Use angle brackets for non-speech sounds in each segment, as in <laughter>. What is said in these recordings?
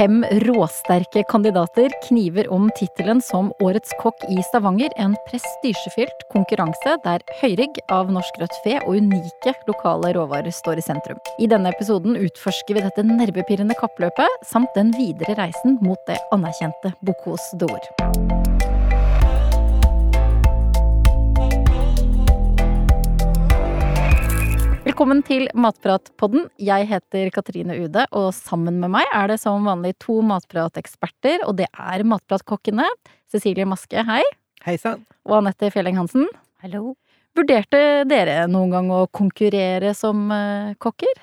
Fem råsterke kandidater kniver om tittelen som Årets kokk i Stavanger. En prestisjefylt konkurranse der høyrygg av norsk rødt fe og unike lokale råvarer står i sentrum. I denne episoden utforsker vi dette nervepirrende kappløpet, samt den videre reisen mot det anerkjente Bocuse d'Or. Velkommen til Matpratpodden. Jeg heter Katrine Ude, og sammen med meg er det som vanlig to matprateksperter, og det er matpratkokkene Cecilie Maske, hei. Hei sann. Og Anette Fjelleng Hansen. Hallo. Vurderte dere noen gang å konkurrere som uh, kokker?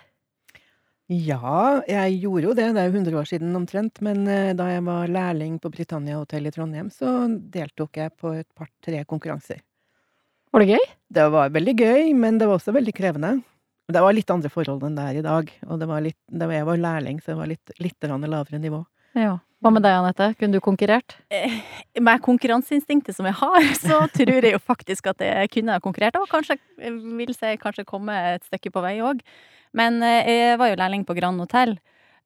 Ja, jeg gjorde jo det. Det er jo 100 år siden omtrent. Men uh, da jeg var lærling på Britannia hotell i Trondheim, så deltok jeg på et par-tre konkurranser. Var det gøy? Det var veldig gøy, men det var også veldig krevende. Det var litt andre forhold enn det er i dag. Og det var litt, det var, jeg var lærling, så det var litt, litt lavere nivå. Ja. Hva med deg, Anette? Kunne du konkurrert? Eh, med konkurranseinstinktet som jeg har, så <laughs> tror jeg jo faktisk at jeg kunne ha konkurrert. Og kanskje, vil si, kanskje komme et stykke på vei òg. Men eh, jeg var jo lærling på Grand Hotell,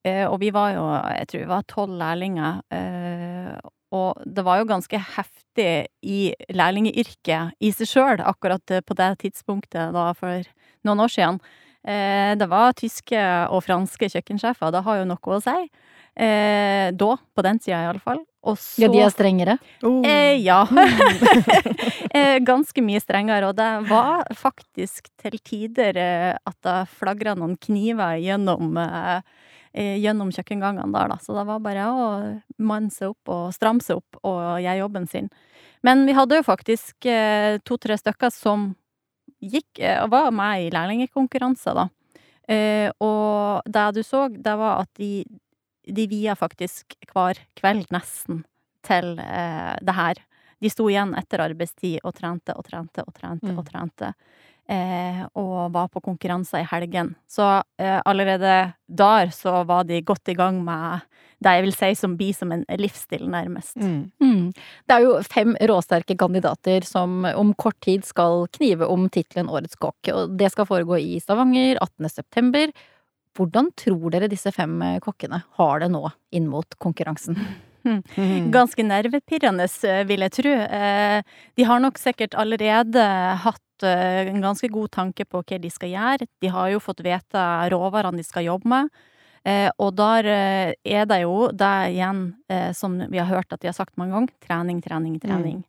eh, og vi var jo, jeg tror vi var tolv lærlinger. Eh, og det var jo ganske heftig i lærlingyrket i seg sjøl, akkurat på det tidspunktet da for noen år siden. Eh, det var tyske og franske kjøkkensjefer, det har jo noe å si. Eh, da, på den tida iallfall. Og så Ja, de er strengere? Oh. Eh, ja. <laughs> <laughs> eh, ganske mye strengere, og det var faktisk til tider at det flagra noen kniver gjennom eh, gjennom kjøkkengangene der, da. Så det var bare å manne seg opp og stramme seg opp og gjøre jobben sin. Men vi hadde jo faktisk to-tre stykker som gikk og eh, var med i lærlingkonkurranser, da. Eh, og det du så, det var at de, de via faktisk hver kveld, nesten, til eh, det her. De sto igjen etter arbeidstid og trente og trente og trente mm. og trente. Eh, og var på konkurranser i helgen. Så eh, allerede der så var de godt i gang med det jeg vil si som blir som en livsstil, nærmest. Mm. Mm. Det er jo fem råsterke kandidater som om kort tid skal knive om tittelen Årets kokk. Og det skal foregå i Stavanger 18. september. Hvordan tror dere disse fem kokkene har det nå inn mot konkurransen? Mm. Ganske nervepirrende, vil jeg tro. Eh, de har nok sikkert allerede hatt eh, en ganske god tanke på hva de skal gjøre. De har jo fått vite råvarene de skal jobbe med. Eh, og der eh, er det jo det igjen, som vi har hørt at de har sagt mange ganger, trening, trening, trening. Mm.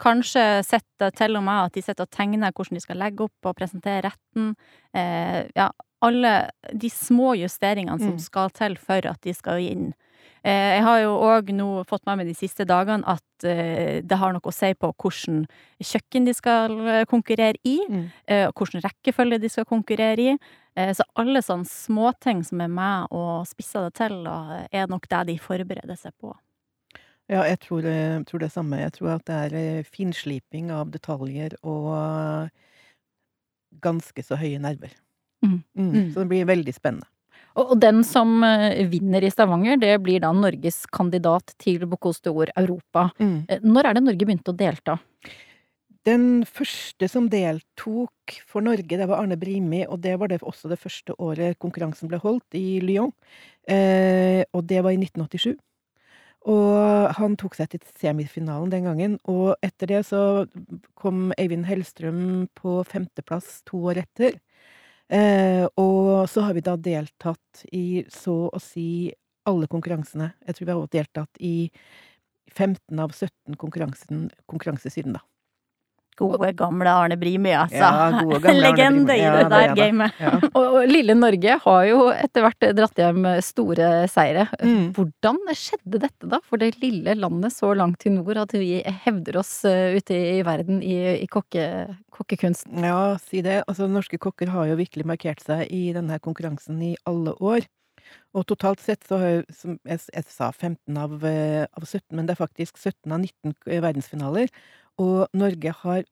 Kanskje sett til og med at de sitter og tegner hvordan de skal legge opp og presentere retten. Eh, ja, alle de små justeringene som mm. skal til for at de skal inn. Eh, jeg har jo òg nå fått med meg de siste dagene at eh, det har noe å si på hvordan kjøkken de skal konkurrere i, mm. hvilken rekkefølge de skal konkurrere i. Eh, så alle sånne småting som er med og spisser det til, er nok det de forbereder seg på. Ja, jeg tror, jeg tror det samme. Jeg tror at det er eh, finsliping av detaljer og ganske så høye nerver. Mm. Mm. mm. Så det blir veldig spennende. Og den som eh, vinner i Stavanger, det blir da Norges kandidat til Bocuse d'Or Europa. Mm. Når er det Norge begynte å delta? Den første som deltok for Norge, det var Arne Brimi, og det var det også det første året konkurransen ble holdt, i Lyon. Eh, og det var i 1987. Og han tok seg til semifinalen den gangen, og etter det så kom Eivind Hellstrøm på femteplass to år etter. Eh, og så har vi da deltatt i så å si alle konkurransene. Jeg tror vi har deltatt i 15 av 17 konkurranser siden da. Gode, gamle Arne Brimi, altså. Ja, gode, gamle <laughs> Legende i det der gamet. Ja. <laughs> og, og, lille Norge har jo etter hvert dratt hjem store seire. Mm. Hvordan skjedde dette, da, for det lille landet så langt til nord, at vi hevder oss uh, ute i verden i, i kokke, kokkekunsten? Ja, si det. Altså, norske kokker har jo virkelig markert seg i denne konkurransen i alle år. Og totalt sett så har som jeg, jeg sa, 15 av, eh, av 17, men det er faktisk 17 av 19 verdensfinaler. Og Norge har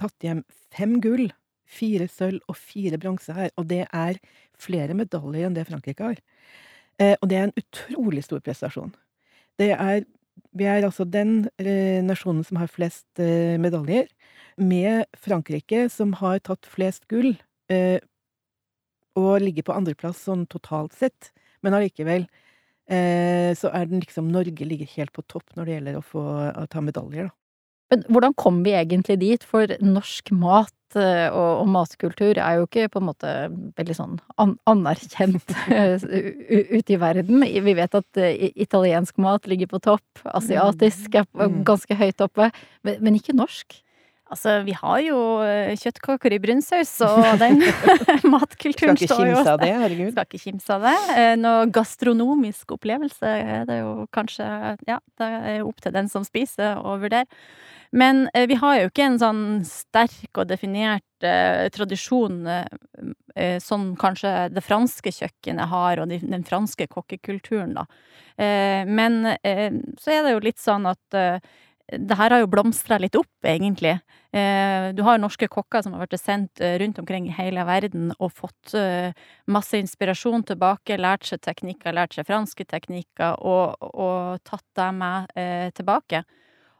tatt hjem fem gull, fire sølv og fire bronse her, og det er flere medaljer enn det Frankrike har. Eh, og det er en utrolig stor prestasjon. Det er Vi er altså den eh, nasjonen som har flest eh, medaljer, med Frankrike, som har tatt flest gull, og ligger på andreplass sånn totalt sett, men allikevel så er den liksom Norge ligger helt på topp når det gjelder å få å ta medaljer, da. Men hvordan kom vi egentlig dit? For norsk mat eh, og, og matkultur er jo ikke på en måte veldig sånn an anerkjent <laughs> ute i verden. Vi vet at uh, italiensk mat ligger på topp, asiatisk er mm. ganske høyt oppe, men, men ikke norsk. Altså, vi har jo eh, kjøttkaker i brunsaus, og <laughs> den <laughs> matkulturen står jo Skal ikke kimse av det, herregud. Skal ikke kimse av det. Eh, noe gastronomisk opplevelse er det jo kanskje Ja, det er opp til den som spiser å vurdere. Men eh, vi har jo ikke en sånn sterk og definert eh, tradisjon eh, som kanskje det franske kjøkkenet har, og de, den franske kokkekulturen, da. men så er det jo litt sånn at det her har jo blomstra litt opp, egentlig. Du har norske kokker som har vært sendt rundt omkring i hele verden og fått masse inspirasjon tilbake, lært seg teknikker, lært seg franske teknikker og, og tatt dem med tilbake.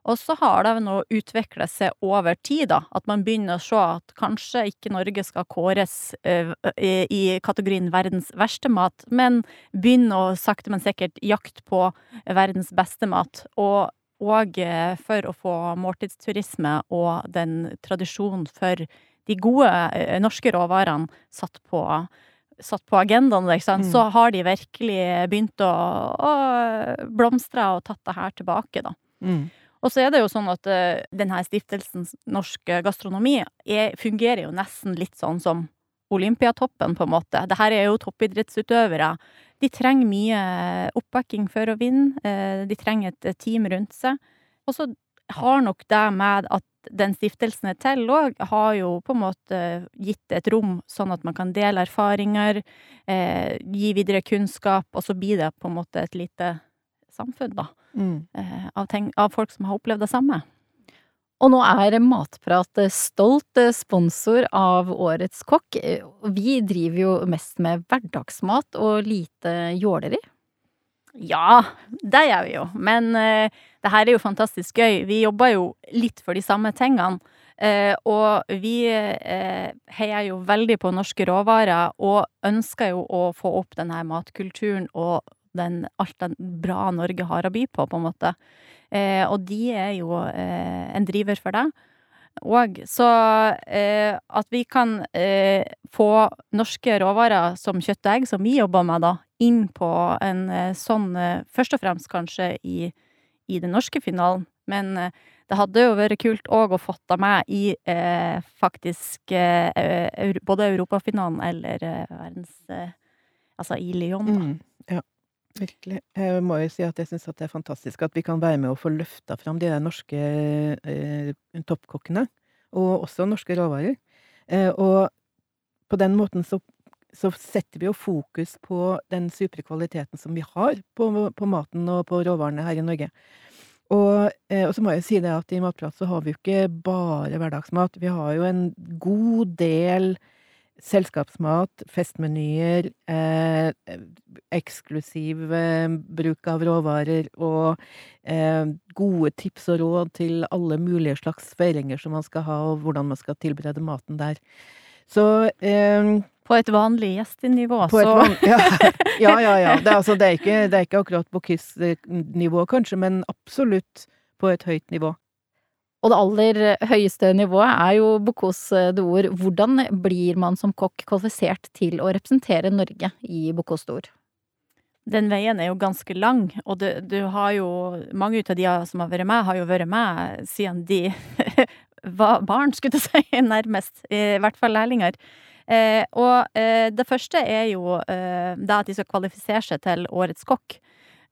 Og så har det nå utvikla seg over tid, da. At man begynner å se at kanskje ikke Norge skal kåres i kategorien verdens verste mat, men begynner å sakte, men sikkert jakte på verdens beste mat. Og og eh, for å få måltidsturisme og den tradisjonen for de gode eh, norske råvarene satt på, satt på agendaen, mm. så har de virkelig begynt å, å blomstre og tatt det her tilbake, da. Mm. Og så er det jo sånn at uh, denne stiftelsen Norsk Gastronomi er, fungerer jo nesten litt sånn som Olympiatoppen, på en måte. Det her er jo toppidrettsutøvere de trenger mye oppbacking for å vinne. Uh, de trenger et team rundt seg. Og så har nok det med at den stiftelsen er til òg, har jo på en måte gitt et rom sånn at man kan dele erfaringer, eh, gi videre kunnskap, og så blir det på en måte et lite samfunn, da. Mm. Eh, av, ting, av folk som har opplevd det samme. Og nå er Matprat stolt sponsor av Årets kokk. Vi driver jo mest med hverdagsmat og lite jåleri. Ja, det gjør vi jo. Men uh, det her er jo fantastisk gøy. Vi jobber jo litt for de samme tingene. Uh, og vi uh, heier jo veldig på norske råvarer, og ønsker jo å få opp denne matkulturen og den, alt det bra Norge har å by på, på en måte. Eh, og de er jo eh, en driver for det. Og så eh, at vi kan eh, få norske råvarer som kjøtt og egg, som vi jobber med, da, inn på en eh, sånn eh, Først og fremst kanskje i, i den norske finalen, men det hadde jo vært kult òg å fått det med i faktisk både europafinalen eller verdens Altså i Lyon, da. Mm. Virkelig. Jeg må jo si at jeg syns det er fantastisk at vi kan være med og få løfta fram de der norske eh, toppkokkene, og også norske råvarer. Eh, og på den måten så, så, setter vi jo fokus på den supre kvaliteten som vi har på, på maten og på råvarene her i Norge. Og, eh, og, så må jeg si det at i Matprat så har vi jo ikke bare hverdagsmat. Vi har jo en god del selskapsmat, festmenyer, eh, eksklusiv bruk av råvarer og eh, gode tips og råd til alle mulige slags feiringer som man skal ha, og hvordan man skal tilberede maten der. Så eh, På et vanlig gjestenivå, så van ja, <laughs> ja, ja. ja. Det, altså, det, er ikke, det, er ikke, akkurat på KISS-nivå, kanskje, men absolutt på et høyt nivå. Og det aller høyeste nivået er jo Bocuse d'Or. Hvordan blir man som kokk kvalifisert til å representere Norge i Bocuse d'Or? Den veien er jo ganske lang, og du, du har jo Mange av de som har vært med, har jo vært med siden de <laughs> var barn, skulle du si, nærmest. I hvert fall lærlinger. Eh, og eh, det første er jo eh, det at de skal kvalifisere seg til Årets kokk.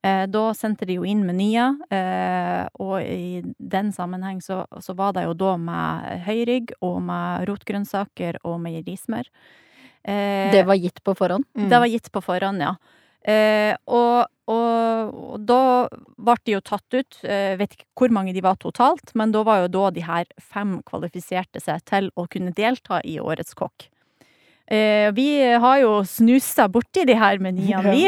Eh, da sendte de jo inn menyer, eh, og i den sammenheng så, så var det jo da med høyrygg og med rotgrønnsaker og meierismør. Eh, det var gitt på forhånd? Mm. Det var gitt på forhånd, ja. og, og, og da ble de jo tatt ut, jeg vet ikke hvor mange de var totalt, men da var jo da de her fem kvalifiserte seg til å kunne delta i Årets kokk. Eh, vi har jo snusa borti de her menyene, vi.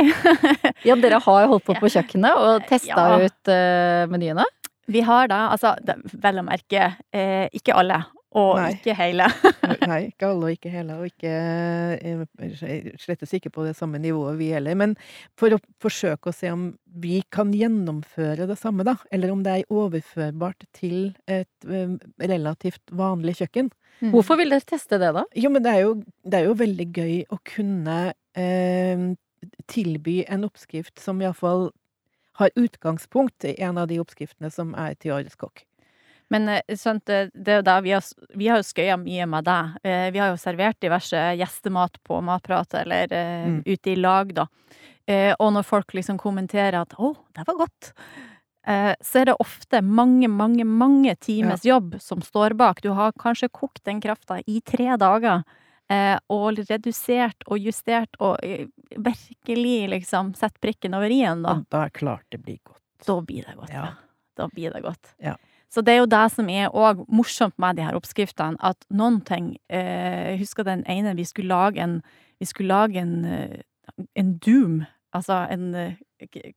ja, <laughs> dere har holdt på på kjøkkenet og testa ja. ut uh, menyene? Vi har da, altså vel å merke, eh, ikke alle. og Nei. ikke hele. Nei, <laughs> ikke alle og ikke hele, og ikke eh, slettes ikke på det samme nivået vi heller. Men for å forsøke å se om vi kan gjennomføre det samme, da, eller om det er overførbart til et eh, relativt vanlig kjøkken. Hvorfor vil dere teste det, da? Jo, men det er jo, det er jo veldig gøy å kunne eh, tilby en oppskrift som iallfall har utgangspunkt i en av de oppskriftene som er til årets kokk. Men eh, sant, det det er jo da vi har, vi har jo skøya mye med deg. Eh, Vi har jo servert diverse gjestemat på Matprat, eller eh, Mm. ute i lag, da. Eh, Og når folk liksom kommenterer at 'å, det var godt', eh, så er det ofte mange, mange, mange times jobb som står bak. Du har kanskje kokt den krafta i tre dager. eh, Og redusert og justert og eh, virkelig liksom sett prikken over i-en, da. Og da er klart det blir godt. Da blir det godt. Ja. Ja. Da blir det godt. Ja. Så det er jo det som er òg morsomt med de her oppskriftene, at noen ting eh, husker den ene vi skulle lage en Vi skulle lage en, eh, en doom. Altså en eh,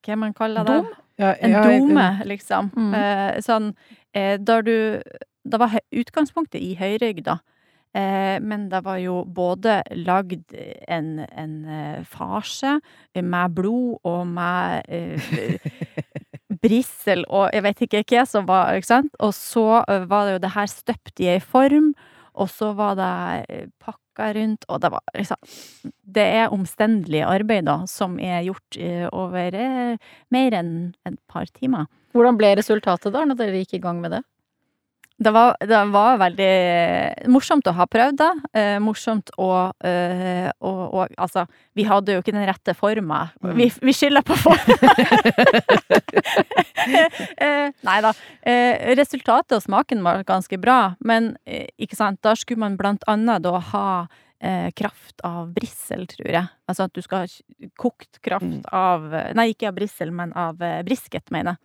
Hva man kaller det? Dom? Ja, En ja, dome, liksom. Mm. Eh, sånn eh, Der du Det var utgangspunktet i høyrygg, da. Eh, men det var jo både lagd en, en eh, farse med blod og med brissel og jeg vet ikke hva som var, ikke sant? Og så var det jo det her støpt i ei form, og så var det eh, pakka rundt, og det var liksom Det er omstendelig arbeid, da, som er gjort eh, over eh, mer enn et par timer. Hvordan ble resultatet da, når dere gikk i gang med det? Det var, det var veldig morsomt å ha prøvd da. Eh, morsomt å eh, og, og altså, vi hadde jo ikke den rette forma. Mm. Vi, vi skylder på forma! <laughs> eh, nei da. Eh, resultatet og smaken var ganske bra, men eh, ikke sant, da skulle man blant annet da ha eh, kraft av brissel, tror jeg. Altså at du skal ha kokt kraft Mm. av Nei, ikke av brissel, men av brisket, mener jeg.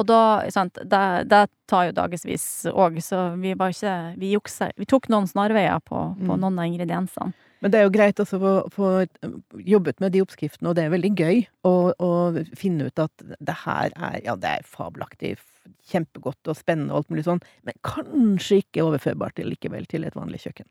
Og da, sant, det, det tar jo dagevis òg, så vi var ikke Vi juksa. Vi tok noen snarveier på, på Mm. noen av ingrediensene. Men det er jo greit å få jobbet med de oppskriftene, og det er veldig gøy å, å finne ut at det her er Ja, det er fabelaktig, kjempegodt og spennende og alt mulig sånn, men kanskje ikke overførbart til likevel til et vanlig kjøkken.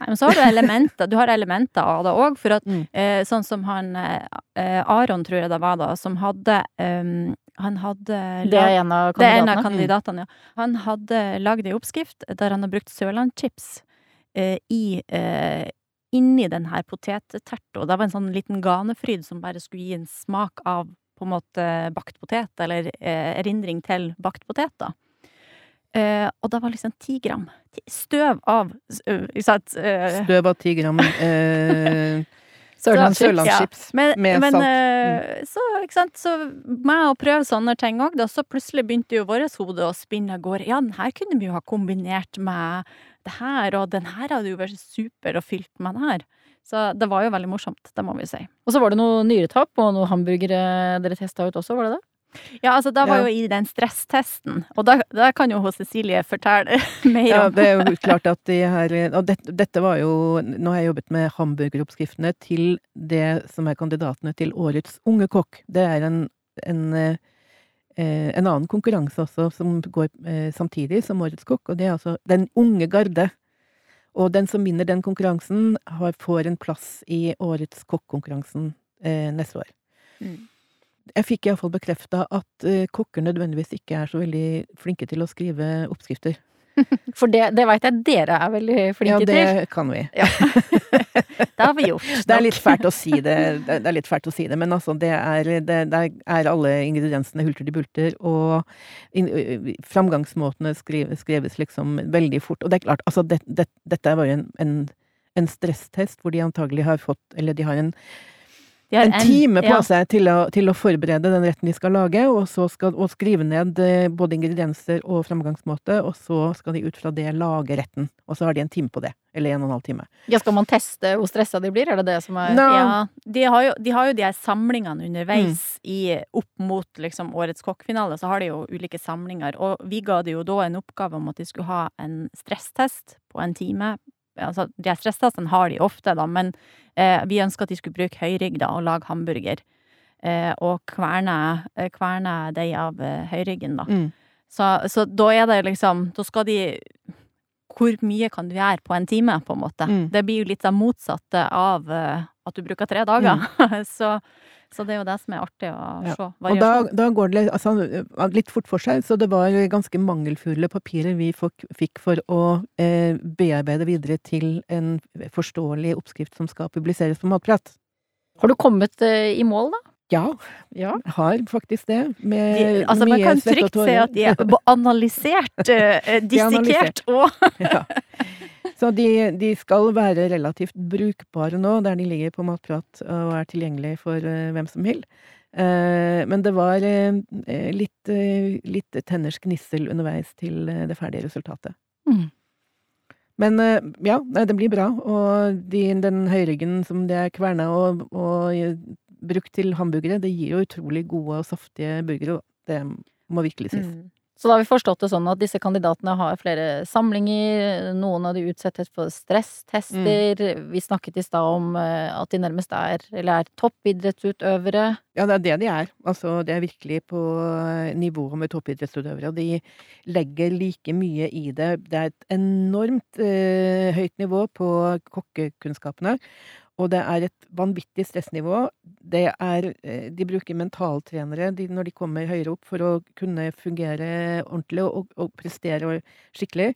Nei, men så har du elementer. Du har elementer av det òg, for at Mm. eh, sånn som han eh, Aron, tror jeg det var da, som hadde eh, Han hadde Det er en av Det er en av kandidatene. kandidatene, ja. Han hadde lagd ei oppskrift der han har brukt sørlandschips eh, i eh, inni den her potetterta. Det var en sånn liten ganefryd som bare skulle gi en smak av på en måte bakt potet, eller eh, erindring til bakt potet, da. Eh, og det var liksom ti gram støv av? Eh, Støv av ti gram eh, <laughs> Sørlandschips. sørlandschips men, med men salt. eh, så, ikke sant, så med å prøve sånne ting òg, da, så plutselig begynte jo vårt hode å spinne av gårde. Ja, den her kunne vi jo ha kombinert med det her, og den her hadde jo vært super og fylt med den her. Så det var jo veldig morsomt, det må vi si. Og så var det noe nyretap og noen hamburgere dere testa ut også, var det det? Ja, altså, da var Ja. jo i den stresstesten, og da, da kan jo hun Cecilie fortelle <laughs> mer Ja, om. det er jo klart at de her Og dette, dette var jo Nå har jeg jobbet med hamburgeroppskriftene til det som er kandidatene til Årets unge kokk. Det er en, en, eh, en annen konkurranse også som går eh, samtidig som Årets kokk, og det er altså Den unge garde. Og den som vinner den konkurransen, har, får en plass i Årets kokk-konkurransen eh, neste år. Mm. Jeg fikk iallfall bekrefta at eh, kokker nødvendigvis ikke er så veldig flinke til å skrive oppskrifter. <laughs> For det, det veit jeg dere er veldig flinke til. ja, det til. kan vi. <laughs> Det har vi gjort. Det er litt fælt å si det, det er litt fælt å si det, men altså, det er, det, det er alle ingrediensene hulter til bulter, og in, framgangsmåtene skrives, skreves liksom veldig fort. Og det er klart, altså, det, det, dette er bare en, en, en stresstest hvor de antagelig har fått, eller de har en, en time på ja. seg til å, til å forberede den retten de skal lage, og så skal og skrive ned eh, både ingredienser og framgangsmåte, og så skal de ut fra det lage retten. Og så har de en time på det. Eller en og en halv time. Ja, skal man teste hvor stressa de blir? Er det det som er no. Ja, de har, jo, de har jo de her samlingene underveis Mm. i, opp mot liksom, årets kokkfinale, så har de jo ulike samlinger. Og vi ga det jo da en oppgave om at de skulle ha en stresstest på en time. Altså, de stresstestene har de ofte, da, men eh, vi ønska at de skulle bruke høyrygg da, og lage hamburger. Eh, og kverne, eh, kverne deig av eh, høyryggen, da. Mm. Så, så da er det liksom Da skal de hvor mye kan du gjøre på en time, på en måte. Mm. Det blir jo litt det motsatte av uh, at du bruker tre dager. Mm. <laughs> så, så, det er jo det som er artig å ja. se. Og da, da, går det altså, litt fort for seg, så det var ganske mangelfulle papirer vi fikk for å eh, bearbeide videre til en forståelig oppskrift som skal publiseres på Matprat. Har du kommet eh, i mål, da? Ja, ja. har faktisk det. Med de, altså, man kan trygt si at de er analysert, eh, <laughs> dissekert og <laughs> ja. Så de, de, skal være relativt brukbare nå, der de ligger på Matprat og er tilgjengelige for uh, hvem som vil. Uh, men det var litt, litt tenners gnissel underveis til det ferdige resultatet. Mm. Men ja, det blir bra. Og de, den høyryggen som det er kverna og, og brukt til hamburgere, det gir jo utrolig gode og saftige burgere. Det må virkelig sies. Mm. Så da har vi forstått det sånn at disse kandidatene har flere samlinger, noen av de utsettes for stresstester. Mm. Vi snakket i stad om eh, at de nærmest er, eller er toppidrettsutøvere. Ja, det er det de er. Altså, det er virkelig på nivå med toppidrettsutøvere. Og de legger like mye i det. Det er et enormt eh, høyt nivå på kokkekunnskapene. Og det er et vanvittig stressnivå. Er eh, De bruker mentaltrenere de, når de kommer høyere opp, for å kunne fungere ordentlig og, og prestere skikkelig.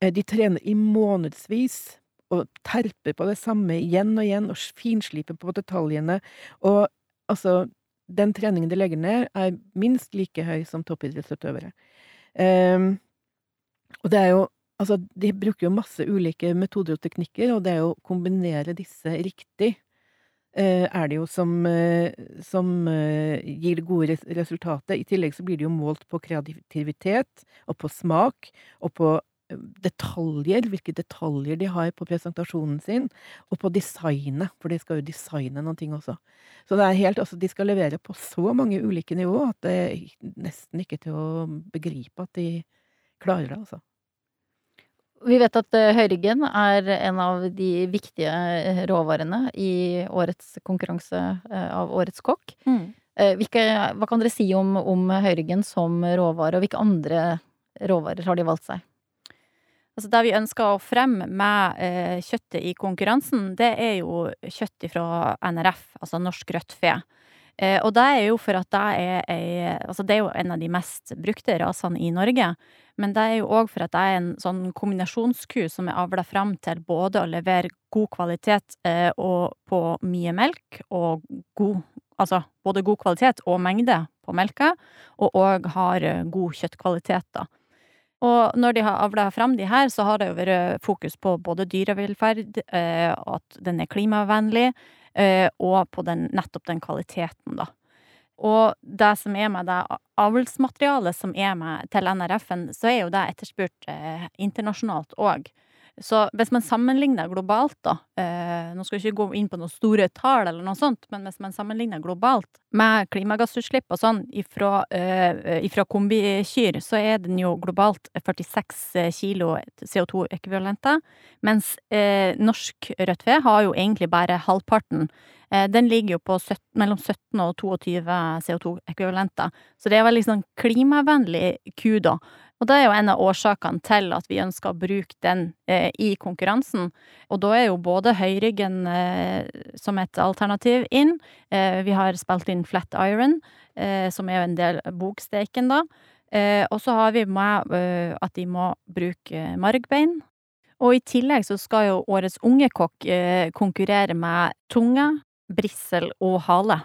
Eh, de trener i månedsvis og terper på det samme igjen og igjen og finsliper på detaljene. Og altså Den treningen de legger ned, er minst like høy som toppidrettsutøvere. Um, og det er jo Altså, de bruker jo masse ulike metoder og teknikker, og det å kombinere disse riktig eh, er det jo som, eh, som eh, gir gode resultatet. I tillegg så blir det jo målt på kreativitet, og på smak, og på detaljer, hvilke detaljer de har på presentasjonen sin, og på designet, for de skal jo designe noen ting også. Så det er helt, altså de skal levere på så mange ulike nivå at det er nesten ikke til å begripe at de klarer det, altså. Vi vet at eh, høyryggen er en av de viktige eh, råvarene i årets konkurranse eh, av Årets kokk. Mm. Hvilke, hva kan dere si om, om høyryggen som råvare, og hvilke andre råvarer har de valgt seg? Altså det vi ønsker å fremme med eh, kjøttet i konkurransen, det er jo kjøtt fra NRF, altså Norsk Rødt Fe. Eh, og det er jo for at det er ei Altså det er jo en av de mest brukte rasene i Norge. Men det er jo òg for at det er en sånn kombinasjonsku som er avla fram til både å levere god kvalitet eh, og på mye melk, og god Altså både god kvalitet og mengde på melka, og òg har eh, god kjøttkvalitet, da. Og når de har avla fram de her, så har det jo vært fokus på både dyrevelferd, at den er klimavennlig, og på den, nettopp den kvaliteten, da. Og det som er med det avlsmaterialet som er med til NRF-en, så er jo det etterspurt eh, internasjonalt òg. Så hvis man sammenligner globalt, da eh, Nå skal vi ikke gå inn på noen store tall, eller noe sånt, men hvis man sammenligner globalt med klimagassutslipp og sånn ifra, eh, ifra kombikyr, så er den jo globalt 46 kilo CO2-ekvivalenter. Mens eh, norsk rødt fe har jo egentlig bare halvparten. Eh, den ligger jo på 17, mellom 17 og 22 CO2-ekvivalenter. Så det er veldig sånn klimavennlig ku, da. Og det er jo en av årsakene til at vi ønsker å bruke den eh, i konkurransen. Og da er jo både høyryggen eh, som et alternativ inn. Eh, vi har spilt inn Flat Iron, eh, som er jo en del boksteken da. Eh, og så har vi med eh, at de må bruke margbein. Og i tillegg så skal jo årets unge kokk konkurrere med tunge, brissel og hale.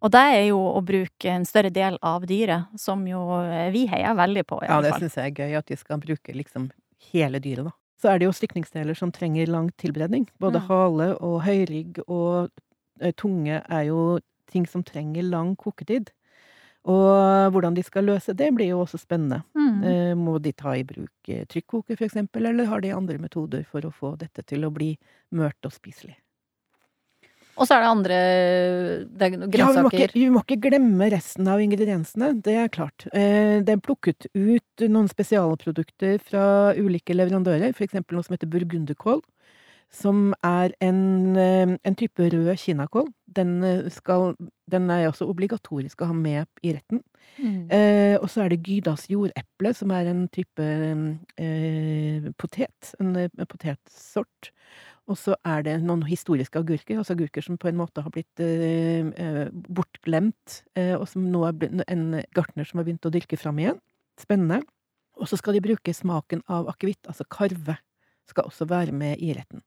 Og det er jo å bruke en større del av dyret, som jo eh, vi heier veldig på, i ja, det syns jeg er gøy, at de skal bruke liksom hele dyret, da. Så er det jo stykningsdeler som trenger lang tilberedning. Både mm. hale og høyrygg og uh, tunge er jo ting som trenger lang koketid. Og hvordan de skal løse det, blir jo også spennende. Mm. Uh, må de ta i bruk trykkoker, for eksempel, eller har de andre metoder for å få dette til å bli mørt og spiselig? Og så er det andre det er grønnsaker. Ja, vi må, ikke, vi må, ikke, glemme resten av ingrediensene, det er klart. Eh, det er plukket ut noen spesialprodukter fra ulike leverandører, eksempel noe som heter burgunderkål. som er en, eh, en type rød kinakål. Den, eh, skal, den er også obligatorisk å ha med i retten. Mm. Eh, og så er det Gydas jordeple, som er en type eh, potet. En, en potetsort. Og så er det noen historiske agurker, altså agurker som på en måte har blitt eh, bortglemt, eh, og som nå er en gartner som har begynt å dyrke fram igjen. Spennende. Og så skal de bruke smaken av akevitt, altså karve, skal også være med i retten.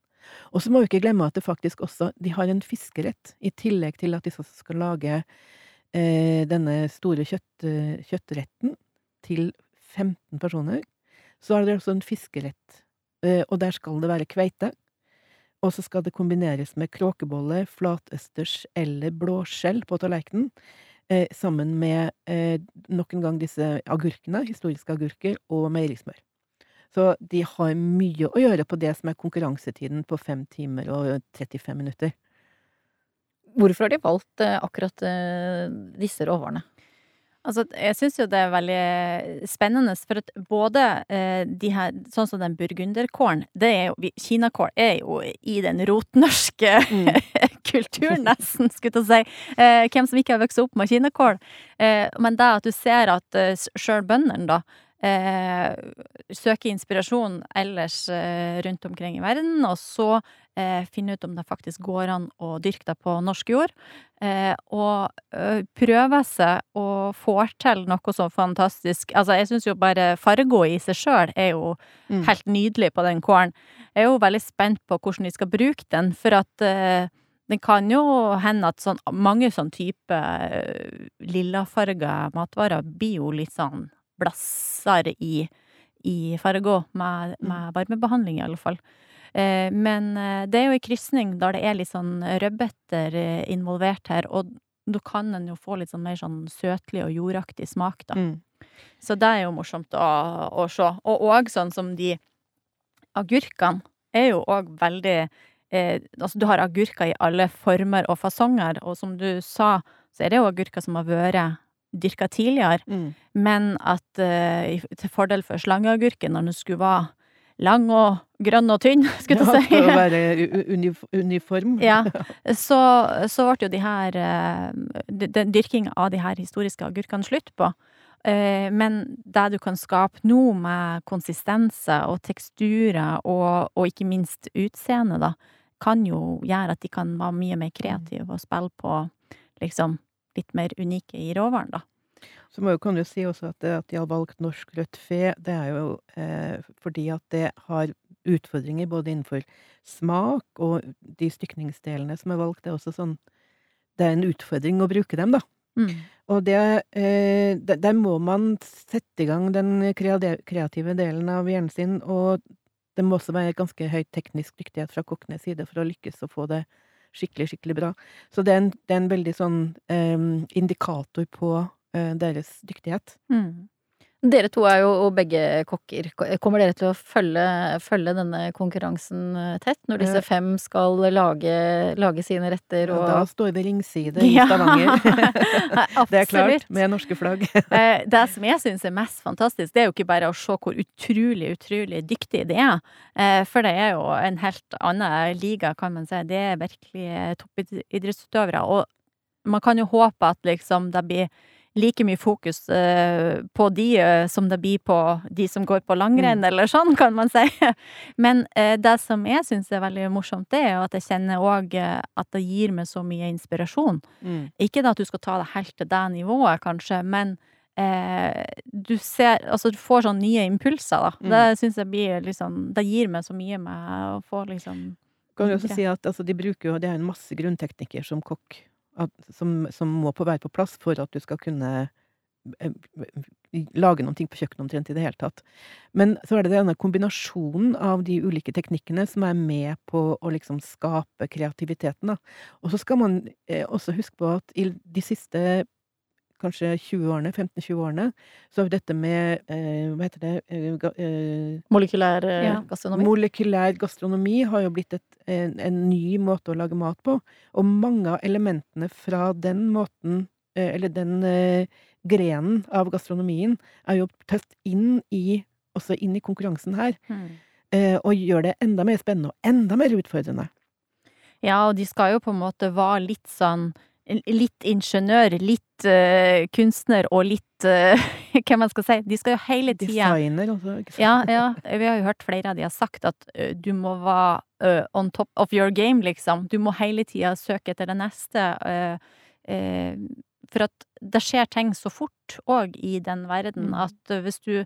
Og så må vi ikke glemme at det faktisk også De har en fiskerett, i tillegg til at de skal lage eh, denne store kjøtt, kjøttretten til 15 personer. Så er det også en fiskerett, eh, og der skal det være kveite. Og så skal det kombineres med kråkebolle, flatøsters eller blåskjell på tallerkenen. Eh, sammen med eh, nok en gang disse agurkene, historiske agurker, og meierismør. Så de har mye å gjøre på det som er konkurransetiden på fem timer og 35 minutter. Hvorfor har de valgt eh, akkurat eh, disse råvarene? Altså, jeg syns jo det er veldig spennende, for at både eh, de her Sånn som den burgunderkålen, det er jo Kinakål er jo i den rotnorske mm. <laughs> kulturen, nesten, skulle jeg si. Eh, hvem som ikke har vokst opp med kinakål. Eh, men det at du ser at eh, sjøl bøndene, da, eh, søke inspirasjon ellers eh, rundt omkring i verden, og så eh, finne ut om det faktisk går an å dyrke det på norsk jord. Eh, og øh, prøve seg og får til noe så fantastisk. Altså, jeg syns jo bare fargo i seg sjøl er jo mm. helt nydelig på den kålen. Jeg er jo veldig spent på hvordan de skal bruke den, for at eh, det kan jo hende at sånn, mange sånn type uh, lillafarga matvarer blir jo litt sånn blasser i, i fargo, med, mm. med varmebehandling i alle fall. Eh, men eh, det er jo ei krysning der det er litt sånn rødbeter eh, involvert her, og da kan en jo få litt sånn mer sånn søtlig og jordaktig smak, da. Mm. Så det er jo morsomt å, å se. Og òg sånn som de agurkene er jo òg veldig eh, Altså, du har agurker i alle former og fasonger, og som du sa, så er det jo agurker som har vært dyrka tidligere, mm. men at eh, til fordel for slangeagurken, når den skulle være lang og grønn og tynn, <laughs> skulle jeg si. Ja, for å være uniform. <laughs> ja. Så, så ble jo de her uh, Den dyrkinga av de her historiske agurkene slutt på. Uh, men det du kan skape nå med konsistenser og teksturer, og, og ikke minst utseende, da, kan jo gjøre at de kan være mye mer kreative og spille på liksom litt mer unike i råvaren, da. Så må, kan du si også at, det, at de har valgt norsk rødt fe, det er jo eh, fordi at det har utfordringer både innenfor smak og de stykningsdelene som er valgt. Det er også sånn Det er en utfordring å bruke dem, da. Mm. Og det eh, Der må man sette i gang den kreative delen av hjernen sin, og det må også være ganske høy teknisk dyktighet fra kokkenes side for å lykkes å få det skikkelig, skikkelig bra. Så det er en, det er en veldig sånn eh, indikator på eh, deres dyktighet. Mm. Dere to er jo begge kokker. Kommer dere til å følge, følge denne konkurransen eh, tett, når disse eh. fem skal lage, lage sine retter og ja, Da står vi ringside i Stavanger. <laughs> <laughs> det er klart, med norske flagg. <laughs> Eh, det som jeg syns er mest fantastisk, det er jo ikke bare å se hvor utrolig, utrolig dyktig det er. For det er jo en helt annen liga, kan man si. Det er virkelig toppidrettsutøvere. Og man kan jo håpe at liksom det blir like mye fokus uh, på de uh, som det blir på de som går på langrenn, mm. eller sånn, <laughs> kan man si. Men uh, det som jeg syns er veldig morsomt, det er at jeg kjenner òg at det gir meg så mye inspirasjon. Mm. Ikke at du skal ta det helt til det nivået, kanskje, men du ser Altså, du får sånne nye impulser, da. Mm. Det syns jeg blir liksom Det gir meg så mye med å få liksom kan du også si at altså, de bruker jo Det er en masse grunnteknikker som kokk at, som, som, må på være på plass for at du skal kunne eh, lage noen ting på kjøkkenet omtrent i det hele tatt. Men så er det denne kombinasjonen av de ulike teknikkene som er med på å liksom skape kreativiteten, da. Og så skal man eh, også huske på at i de siste kanskje 20 årene, 15-20 årene, så har vi dette med eh, Hva heter det eh, eh, Molekylær eh, ja. gastronomi? Molekylær gastronomi har jo blitt et, en, en, ny måte å lage mat på. Og mange av elementene fra den måten, eh, eller den eh, grenen av gastronomien, er jo tatt inn i også inn i konkurransen her. Mm. eh, og gjør det enda mer spennende og enda mer utfordrende. Ja, og de skal jo på en måte være litt sånn Litt ingeniør, litt uh, kunstner og litt uh, <laughs> Hva man skal si. De skal jo hele tida Designer altså. ikke sant. Ja, ja. Vi har jo hørt flere av de har sagt at uh, du må være on top of your game, liksom. Du må hele tida søke etter det neste. for at det skjer ting så fort òg i den verden Mm. at hvis du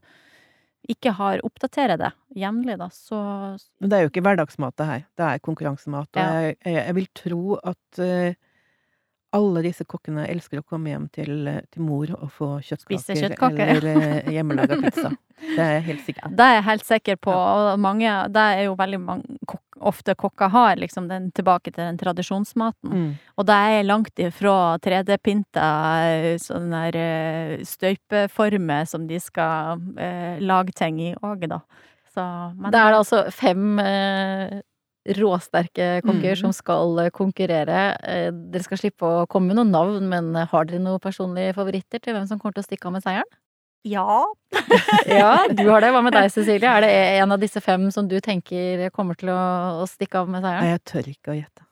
ikke har oppdaterer det jevnlig, da, så Men det er jo ikke hverdagsmat, det her. Det er konkurransemat. Og Ja. jeg, jeg, jeg vil tro at alle disse kokkene elsker å komme hjem til, eh, til mor og få kjøttkaker kjøttkaker, eller ja. hjemmelaga pizza. Det er jeg helt sikker på. <laughs> Det er jeg helt sikker på, og mange Det er jo veldig mange kok ofte kokker har, liksom den tilbake til den tradisjonsmaten. Mm. Og det er langt ifra 3D-pynta sånn der eh, støypeformer som de skal eh, lage ting i òg, da. Så, men det er altså fem eh, råsterke kokker Mm. som skal eh, konkurrere. Eh, dere skal slippe å komme med noen navn, men eh, har dere noen personlige favoritter til hvem som kommer til å stikke av med seieren? Ja. <laughs> Ja, du har det. Hva med deg, Cecilie? Er det <laughs> en av disse fem som du tenker kommer til å, å stikke av med seieren? Nei, jeg tør ikke å gjette.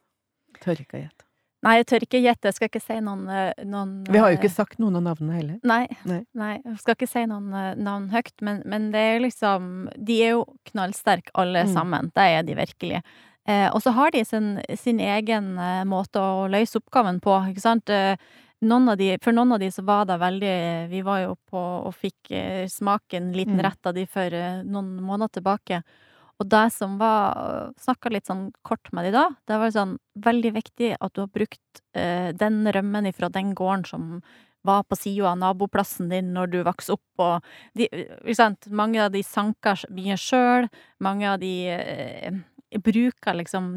Tør ikke å gjette. Nei, jeg tør ikke gjette. Jeg skal ikke si noen, eh, noen Vi har jo eh, ikke sagt noen av navnene heller. Nei, Nei. nei. Jeg skal ikke si noen eh, navn høyt, men, men det er liksom De er jo knallsterke alle Mm. sammen. Det er de virkelig. Eh, og så har de sin, sin egen måte å løse oppgaven på, ikke sant. Noen av de, for noen av de så var det veldig Vi var jo på og fikk smaken smake en liten Mm. rett av de for noen måneder tilbake. Og det som var Snakka litt sånn kort med de da, det var sånn veldig viktig at du har brukt eh, den rømmen ifra den gården som var på sida av naboplassen din når du vokste opp, og de, mange av de sanka mye sjøl, mange av de eh, bruker liksom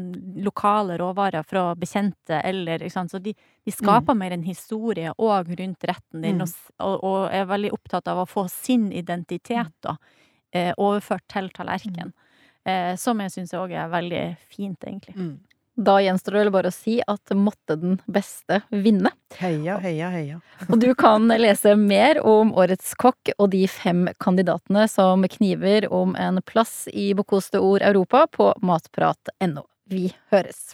lokale råvarer fra bekjente, eller så de, de skaper mer en historie òg rundt retten din, Mm. og, og, er veldig opptatt av å få sin identitet, da, eh, overført til tallerkenen. Eh, som jeg syns òg er veldig fint, egentlig. Mm. Da gjenstår det vel bare å si at måtte den beste vinne. Heia, heia, heia. Og du kan lese mer om Årets kokk og de fem kandidatene som kniver om en plass i Bocuse ord Europa på matprat.no. Vi høres.